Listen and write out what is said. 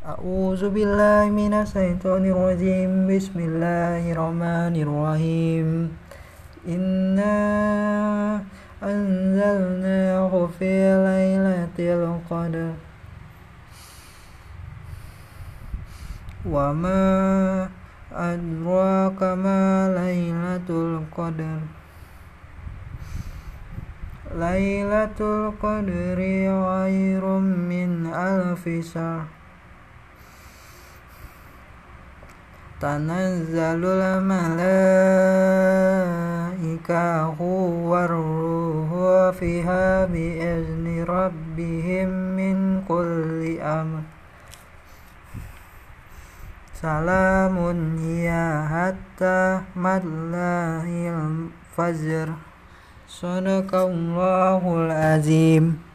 A'udzu billahi minasyaitonir rajim. Bismillahirrahmanirrahim. Inna anzalna fi lailatil qadar. Wa ma adraka ma lailatul qadar. Lailatul qadri khairum min alfi fisa تنزل الملائكة والروح فيها بإذن ربهم من كل أمر سلام يا حتى مطلع الفجر صدق الله العظيم